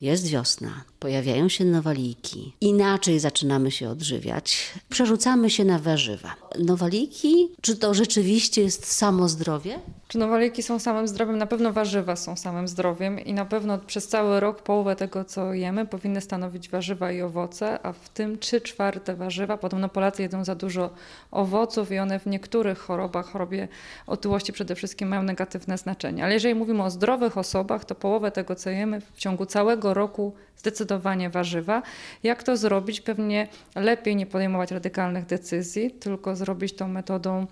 Jest wiosna, pojawiają się nowaliki, inaczej zaczynamy się odżywiać, przerzucamy się na warzywa. Nowaliki, czy to rzeczywiście jest samo zdrowie? Czy nowaliki są samym zdrowiem? Na pewno warzywa są samym zdrowiem i na pewno przez cały rok połowę tego, co jemy, powinny stanowić warzywa i owoce, a w tym 3 czwarte warzywa. Podobno Polacy jedzą za dużo owoców i one w niektórych chorobach, chorobie otyłości przede wszystkim mają negatywne znaczenie. Ale jeżeli mówimy o zdrowych osobach, to połowę tego, co jemy w ciągu całego roku zdecydowanie warzywa. Jak to zrobić? Pewnie lepiej nie podejmować radykalnych decyzji, tylko zrobić to metodą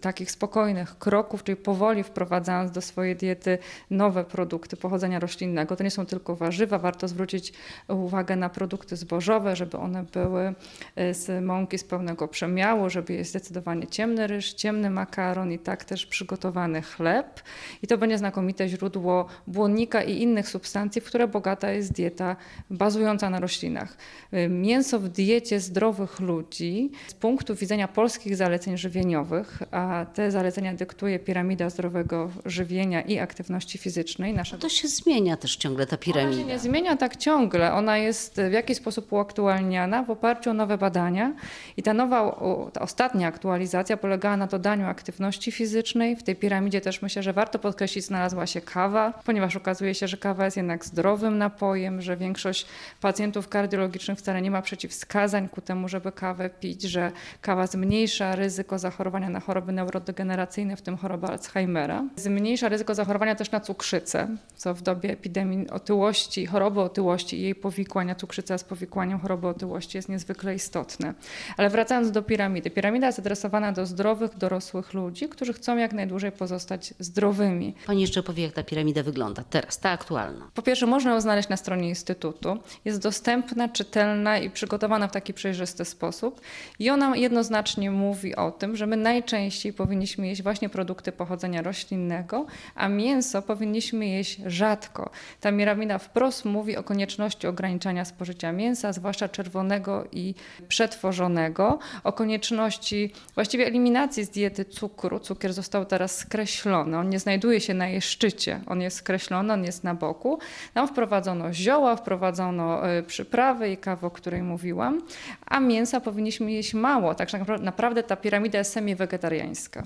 takich spokojnych kroków, czyli powoli wprowadzając do swojej diety nowe produkty pochodzenia roślinnego. To nie są tylko warzywa, warto zwrócić uwagę na produkty zbożowe, żeby one były e, z mąki z pełnego przemiału, żeby jest zdecydowanie ciemny ryż, ciemny makaron i tak też przygotowany chleb. I to będzie znakomite źródło błonnika i innych substancji, w które bogata jest dieta bazująca na roślinach. Y, mięso w diecie zdrowych ludzi z punktu widzenia polskich zaleceń żywieniowych, a te zalecenia dyktuje piramida zdrowego żywienia i aktywności fizycznej. Nasza... To się zmienia też ciągle ta piramida. Ona się nie zmienia tak ciągle. Ona jest w jakiś sposób uaktualniana w oparciu o nowe badania i ta nowa, ta ostatnia aktualizacja polegała na dodaniu aktywności fizycznej. W tej piramidzie też myślę, że warto podkreślić, znalazła się kawa, ponieważ okazuje się, że kawa jest jednak zdrowym napojem, że większość większość pacjentów kardiologicznych wcale nie ma przeciwwskazań ku temu, żeby kawę pić, że kawa zmniejsza ryzyko zachorowania na choroby neurodegeneracyjne, w tym chorobę Alzheimera. Zmniejsza ryzyko zachorowania też na cukrzycę, co w dobie epidemii otyłości, choroby otyłości i jej powikłania, cukrzyca z powikłaniem choroby otyłości jest niezwykle istotne. Ale wracając do piramidy. Piramida jest adresowana do zdrowych, dorosłych ludzi, którzy chcą jak najdłużej pozostać zdrowymi. Pani jeszcze powie, jak ta piramida wygląda teraz, ta aktualna. Po pierwsze, można ją znaleźć na stronie Instytutu jest dostępna, czytelna i przygotowana w taki przejrzysty sposób. I ona jednoznacznie mówi o tym, że my najczęściej powinniśmy jeść właśnie produkty pochodzenia roślinnego, a mięso powinniśmy jeść rzadko. Ta miramida wprost mówi o konieczności ograniczania spożycia mięsa, zwłaszcza czerwonego i przetworzonego, o konieczności właściwie eliminacji z diety cukru. Cukier został teraz skreślony, on nie znajduje się na jej szczycie, on jest skreślony, on jest na boku. Tam wprowadzono zioła, wprowadzono wprowadzono e, przyprawy i kawę, o której mówiłam, a mięsa powinniśmy jeść mało. Także naprawdę ta piramida jest semi-wegetariańska.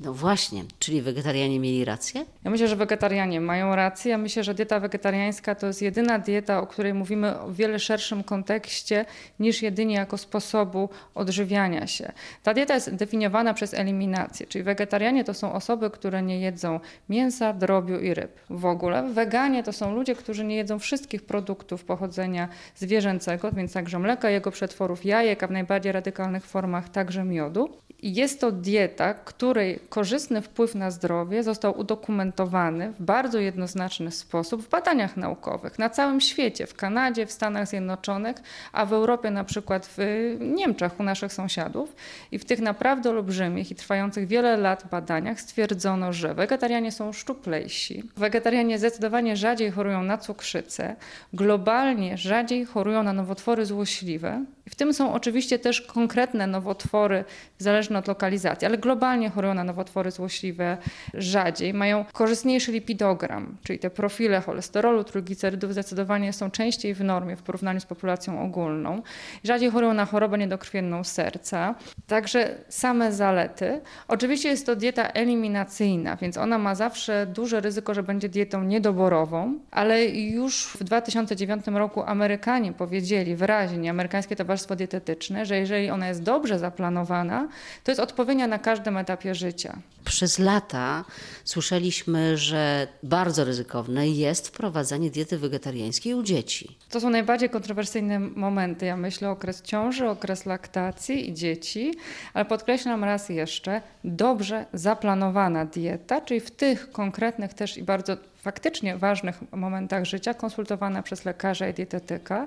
No właśnie, czyli wegetarianie mieli rację? Ja myślę, że wegetarianie mają rację. Ja myślę, że dieta wegetariańska to jest jedyna dieta, o której mówimy o wiele szerszym kontekście niż jedynie jako sposobu odżywiania się. Ta dieta jest definiowana przez eliminację, czyli wegetarianie to są osoby, które nie jedzą mięsa, drobiu i ryb w ogóle. Weganie to są ludzie, którzy nie jedzą wszystkich produktów pochodzenia zwierzęcego, więc także mleka, jego przetworów, jajek, a w najbardziej radykalnych formach także miodu. Jest to dieta, której korzystny wpływ na zdrowie został udokumentowany w bardzo jednoznaczny sposób w badaniach naukowych na całym świecie, w Kanadzie, w Stanach Zjednoczonych, a w Europie na przykład w Niemczech u naszych sąsiadów. I w tych naprawdę olbrzymich i trwających wiele lat badaniach stwierdzono, że wegetarianie są szczuplejsi. Wegetarianie zdecydowanie rzadziej chorują na cukrzycę, globalnie rzadziej chorują na nowotwory złośliwe. W tym są oczywiście też konkretne nowotwory, zależne od lokalizacji, ale globalnie chorują na nowotwory złośliwe rzadziej. Mają korzystniejszy lipidogram, czyli te profile cholesterolu, trójglicerydów zdecydowanie są częściej w normie w porównaniu z populacją ogólną. Rzadziej chorują na chorobę niedokrwienną serca. Także same zalety. Oczywiście jest to dieta eliminacyjna, więc ona ma zawsze duże ryzyko, że będzie dietą niedoborową, ale już w 2009 roku Amerykanie powiedzieli wyraźnie, amerykańskie towarzystwo dietetyczne, że jeżeli ona jest dobrze zaplanowana, to jest odpowiednia na każdym etapie życia. Przez lata słyszeliśmy, że bardzo ryzykowne jest wprowadzanie diety wegetariańskiej u dzieci. To są najbardziej kontrowersyjne momenty. Ja myślę okres ciąży, okres laktacji i dzieci, ale podkreślam raz jeszcze, dobrze zaplanowana dieta, czyli w tych konkretnych też i bardzo faktycznie ważnych momentach życia, konsultowana przez lekarza i dietetyka.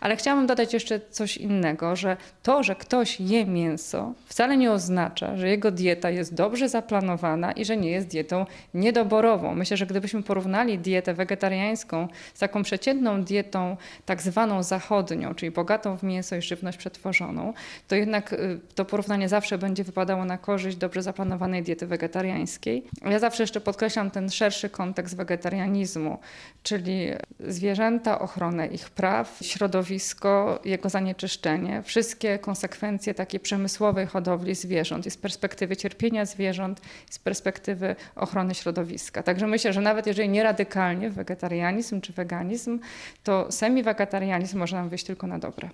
Ale chciałabym dodać jeszcze coś innego, że to, że ktoś je mięso, wcale nie oznacza, że jego dieta jest dobrze zaplanowana i że nie jest dietą niedoborową. Myślę, że gdybyśmy porównali dietę wegetariańską z taką przeciętną dietą tak zwaną zachodnią, czyli bogatą w mięso i żywność przetworzoną, to jednak y, to porównanie zawsze będzie wypadało na korzyść dobrze zaplanowanej diety wegetariańskiej. Ja zawsze jeszcze podkreślam ten szerszy kontekst wegetariański wegetarianizmu, czyli zwierzęta, ochronę ich praw, środowisko, jego zanieczyszczenie, wszystkie konsekwencje takiej przemysłowej hodowli zwierząt i z perspektywy cierpienia zwierząt, z perspektywy ochrony środowiska. Także myślę, że nawet jeżeli nie radykalnie wegetarianizm czy weganizm, to semi-wegetarianizm może nam wyjść tylko na dobre.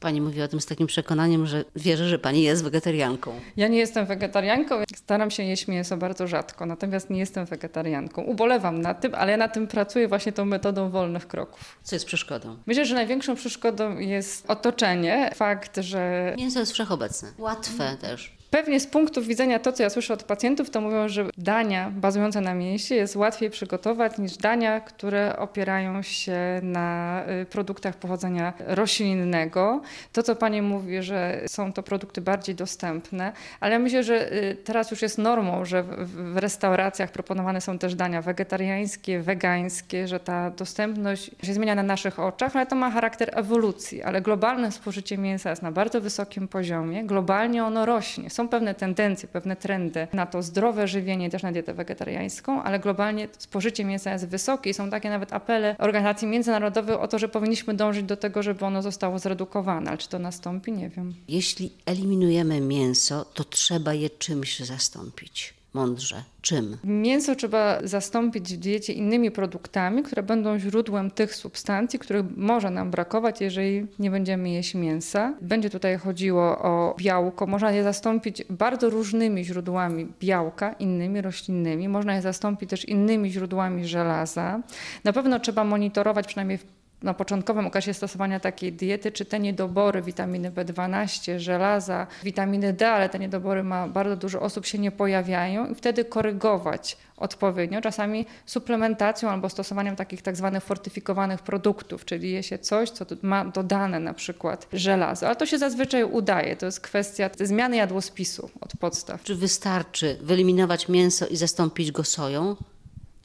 Pani mówi o tym z takim przekonaniem, że wierzę, że pani jest wegetarianką. Ja nie jestem wegetarianką, staram się jeść mięso bardzo rzadko, natomiast nie jestem wegetarianką. Ubolewam na tym, ale ja na tym pracuję właśnie tą metodą wolnych kroków. Co jest przeszkodą? Myślę, że największą przeszkodą jest otoczenie, fakt, że Mięso jest wszechobecne. Łatwe też. Pewnie z punktu widzenia to, co ja słyszę od pacjentów, to mówią, że dania bazujące na mięsie jest łatwiej przygotować niż dania, które opierają się na y, produktach pochodzenia roślinnego. To, co Pani mówi, że są to produkty bardziej dostępne, ale ja myślę, że y, teraz już jest normą, że w restauracjach proponowane są też dania wegetariańskie, wegańskie, że ta dostępność się zmienia na naszych oczach, ale to ma charakter ewolucji, ale globalne spożycie mięsa jest na bardzo wysokim poziomie, globalnie ono rośnie są pewne tendencje, pewne trendy na to zdrowe żywienie, też na dietę wegetariańską, ale globalnie spożycie mięsa jest wysokie i są takie nawet apele organizacji międzynarodowych o to, że powinniśmy dążyć do tego, żeby ono zostało zredukowane. Ale czy to nastąpi? Nie wiem. Jeśli eliminujemy mięso, to trzeba je czymś zastąpić mądrze. Czym? Mięso trzeba zastąpić w diecie innymi produktami, które będą źródłem tych substancji, których może nam brakować, jeżeli nie będziemy jeść mięsa. Będzie tutaj chodziło o białko. Można je zastąpić bardzo różnymi źródłami białka, innymi roślinnymi. Można je zastąpić też innymi źródłami żelaza. Na pewno trzeba monitorować przynajmniej w na początkowym okresie stosowania takiej diety, czy te niedobory witaminy B12, żelaza, witaminy D, ale te niedobory ma bardzo dużo osób się nie pojawiają i wtedy korygować odpowiednio, czasami suplementacją albo stosowaniem takich tak zwanych fortyfikowanych produktów, czyli je się coś, co ma dodane na przykład żelazo, ale to się zazwyczaj udaje, to jest kwestia zmiany jadłospisu od podstaw. Czy wystarczy wyeliminować mięso i zastąpić go soją?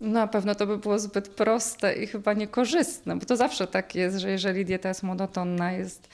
Na pewno to by było zbyt proste i chyba niekorzystne, bo to zawsze tak jest, że jeżeli dieta jest monotonna, jest,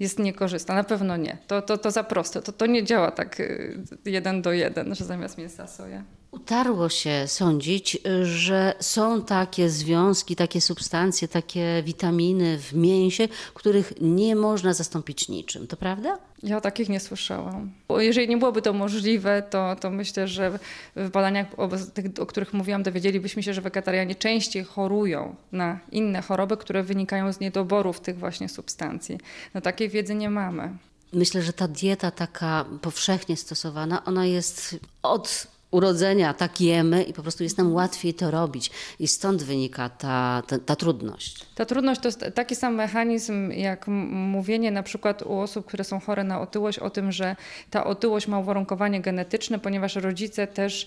jest niekorzystna. Na pewno nie. To, to, to za proste. To, to nie działa tak y, jeden do jeden, że zamiast mięsa soja. Utarło się sądzić, że są takie związki, takie substancje, takie witaminy w mięsie, których nie można zastąpić niczym. To prawda? Ja o takich nie słyszałam. Bo jeżeli nie byłoby to możliwe, to, to myślę, że w badaniach, o, tych, o których mówiłam, dowiedzielibyśmy się, że wegetarianie częściej chorują na inne choroby, które wynikają z niedoborów tych właśnie substancji. No takiej wiedzy nie mamy. Myślę, że ta dieta taka powszechnie stosowana, ona jest od urodzenia tak jemy i po prostu jest nam łatwiej to robić. I stąd wynika ta, ta, ta trudność. Ta trudność to jest taki sam mechanizm, jak mówienie na przykład u osób, które są chore na otyłość, o tym, że ta otyłość ma uwarunkowanie genetyczne, ponieważ rodzice też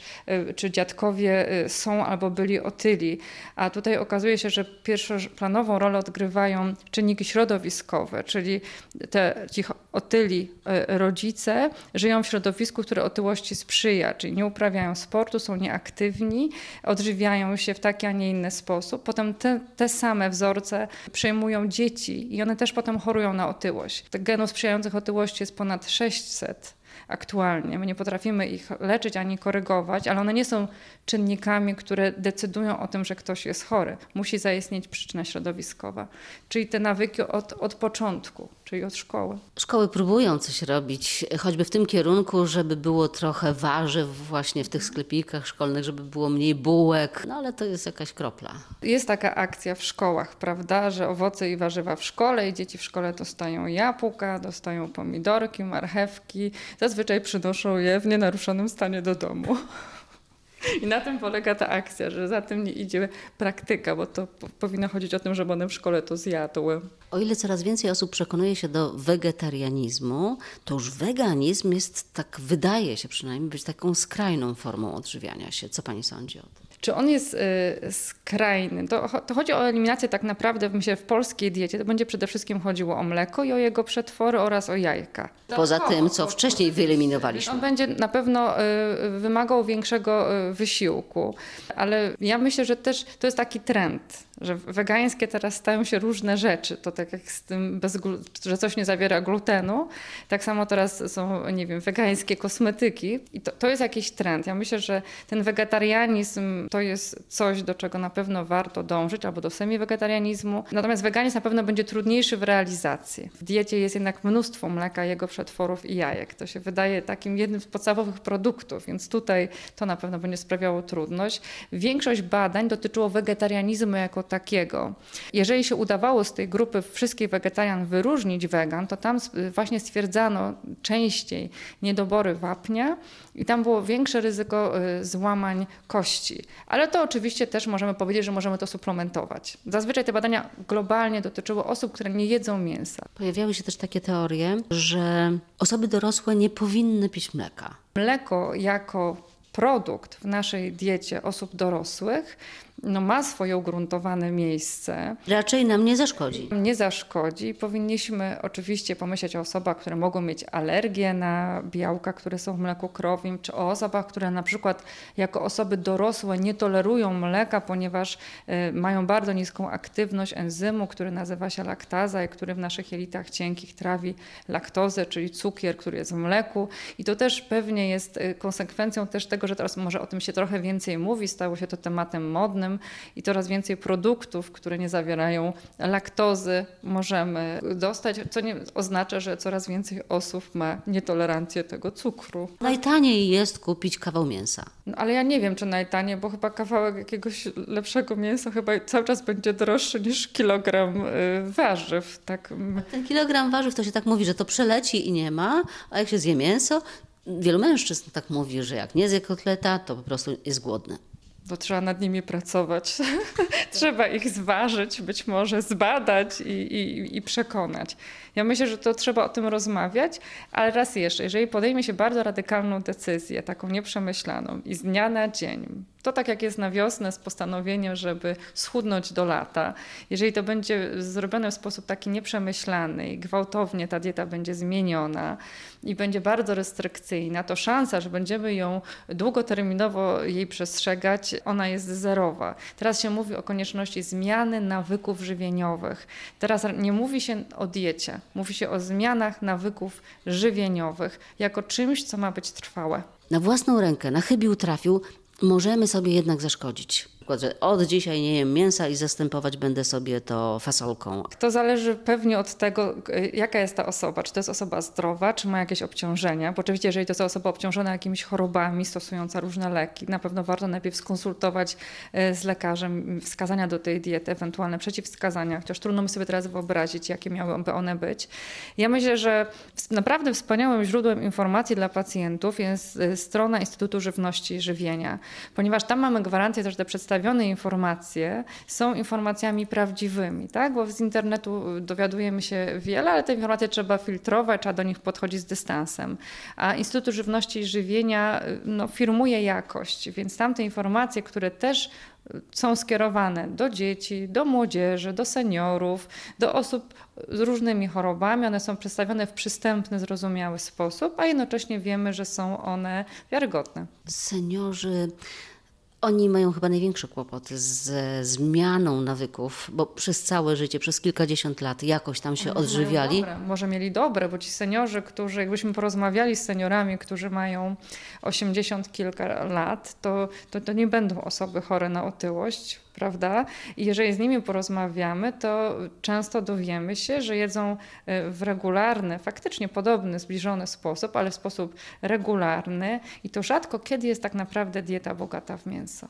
y, czy dziadkowie y, są albo byli otyli. A tutaj okazuje się, że pierwszoplanową rolę odgrywają czynniki środowiskowe, czyli te, ci otyli y, rodzice żyją w środowisku, które otyłości sprzyja, czyli nie uprawiają sportu, są nieaktywni, odżywiają się w taki, a nie inny sposób. Potem te, te same wzorce przejmują dzieci i one też potem chorują na otyłość. Tych genów sprzyjających otyłości jest ponad 600 aktualnie. My nie potrafimy ich leczyć ani korygować, ale one nie są czynnikami, które decydują o tym, że ktoś jest chory. Musi zaistnieć przyczyna środowiskowa, czyli te nawyki od, od początku, czyli od szkoły. Szkoły próbują coś robić, choćby w tym kierunku, żeby było trochę warzyw właśnie w tych sklepikach szkolnych, żeby było mniej bułek, no ale to jest jakaś kropla. Jest taka akcja w szkołach, prawda, że owoce i warzywa w szkole i dzieci w szkole dostają jabłka, dostają pomidorki, marchewki. Zazwyczaj przynoszą je w nienaruszonym stanie do domu. I na tym polega ta akcja, że za tym nie idzie praktyka, bo to powinno chodzić o tym, żeby one w szkole to zjadły. O ile coraz więcej osób przekonuje się do wegetarianizmu, to już weganizm jest, tak wydaje się przynajmniej, być taką skrajną formą odżywiania się. Co pani sądzi o tym? Czy on jest y, skrajny? To, to, chodzi o eliminację tak naprawdę, myślę, w polskiej diecie to będzie przede wszystkim chodziło o mleko i o jego przetwory oraz o jajka. Poza tym, co wcześniej wyeliminowaliśmy. On będzie na pewno y, wymagał większego y, wysiłku, ale ja myślę, że też to jest taki trend że wegańskie teraz stają się różne rzeczy. To tak jak z tym, bez, że coś nie zawiera glutenu, tak samo teraz są, nie wiem, wegańskie kosmetyki i to, to jest jakiś trend. Ja myślę, że ten wegetarianizm to to jest coś, do czego na pewno warto dążyć, albo do semi-wegetarianizmu. Natomiast weganizm na pewno będzie trudniejszy w realizacji. W diecie jest jednak mnóstwo mleka, jego przetworów i jajek. To się wydaje takim jednym z podstawowych produktów, więc tutaj to na pewno będzie sprawiało trudność. Większość badań dotyczyło wegetarianizmu jako takiego. Jeżeli się udawało z tej grupy wszystkich wegetarian wyróżnić wegan, to tam właśnie stwierdzano częściej niedobory wapnia i tam było większe ryzyko y, złamań kości. Ale to oczywiście też możemy powiedzieć, że możemy to suplementować. Zazwyczaj te badania globalnie dotyczyły osób, które nie jedzą mięsa. Pojawiały się też takie teorie, że osoby dorosłe nie powinny pić mleka. Mleko jako produkt w naszej diecie osób dorosłych no, ma swoje ugruntowane miejsce. Raczej nam nie zaszkodzi. Nie zaszkodzi. Powinniśmy oczywiście pomyśleć o osobach, które mogą mieć alergię na białka, które są w mleku krowim, czy o osobach, które na przykład jako osoby dorosłe nie tolerują mleka, ponieważ y, mają bardzo niską aktywność enzymu, który nazywa się laktaza i który w naszych jelitach cienkich trawi laktozę, czyli cukier, który jest w mleku. I to też pewnie jest y, konsekwencją też tego, że teraz może o tym się trochę więcej mówi, stało się to tematem modnym i coraz więcej produktów, które nie zawierają laktozy, możemy dostać, co nie oznacza, że coraz więcej osób ma nietolerancję tego cukru. Najtaniej jest kupić kawał mięsa. No, ale ja nie wiem, czy najtaniej, bo chyba kawałek jakiegoś lepszego mięsa chyba cały czas będzie droższy niż kilogram y, warzyw. Tak. Ten kilogram warzyw to się tak mówi, że to przeleci i nie ma, a jak się zje mięso, wielu mężczyzn tak mówi, że jak nie zje kotleta, to po prostu jest głodny bo trzeba nad nimi pracować. trzeba ich zważyć, być może zbadać i, i, i, przekonać. Ja myślę, że to trzeba o tym rozmawiać, ale raz jeszcze, jeżeli podejmie się bardzo radykalną decyzję, taką nieprzemyślaną i z dnia na dzień, to tak jak jest na wiosnę z postanowieniem, żeby schudnąć do lata, jeżeli to będzie zrobione w sposób taki nieprzemyślany i gwałtownie ta dieta będzie zmieniona i będzie bardzo restrykcyjna, to szansa, że będziemy ją długoterminowo jej przestrzegać, ona jest zerowa. Teraz się mówi o konieczności zmiany nawyków żywieniowych. Teraz nie mówi się o diecie, mówi się o zmianach nawyków żywieniowych jako czymś, co ma być trwałe. Na własną rękę, na chybił trafił, możemy sobie jednak zaszkodzić przykład, że od dzisiaj nie jem mięsa i zastępować będę sobie to fasolką. To zależy pewnie od tego, jaka jest ta osoba. Czy to jest osoba zdrowa, czy ma jakieś obciążenia. Bo oczywiście, jeżeli to jest osoba obciążona jakimiś chorobami, stosująca różne leki, na pewno warto najpierw skonsultować e, z lekarzem wskazania do tej diety, ewentualne przeciwwskazania, chociaż trudno mi sobie teraz wyobrazić, jakie miałyby one być. Ja myślę, że naprawdę wspaniałym źródłem informacji dla pacjentów jest e, strona Instytutu Żywności i Żywienia, ponieważ tam mamy gwarancję że przedstawienia przedstawione informacje są informacjami prawdziwymi, tak? bo z internetu dowiadujemy się wiele, ale te informacje trzeba filtrować, trzeba do nich podchodzić z dystansem. A Instytut Żywności i Żywienia no, firmuje jakość, więc tamte informacje, które też są skierowane do dzieci, do młodzieży, do seniorów, do osób z różnymi chorobami. One są przedstawione w przystępny, zrozumiały sposób, a jednocześnie wiemy, że są one wiarygodne. Seniorzy oni mają chyba największe kłopoty ze zmianą nawyków, bo przez całe życie, przez kilkadziesiąt lat jakoś tam się odżywiali. Dobre, może mieli dobre, bo ci seniorzy, którzy, jakbyśmy porozmawiali z seniorami, którzy mają 80 kilka lat, to, to, to nie będą osoby chore na otyłość, prawda? I jeżeli z nimi porozmawiamy, to często dowiemy się, że jedzą e, w regularny, faktycznie podobny, zbliżony sposób, ale w sposób regularny i to rzadko kiedy jest tak naprawdę dieta bogata w mięso.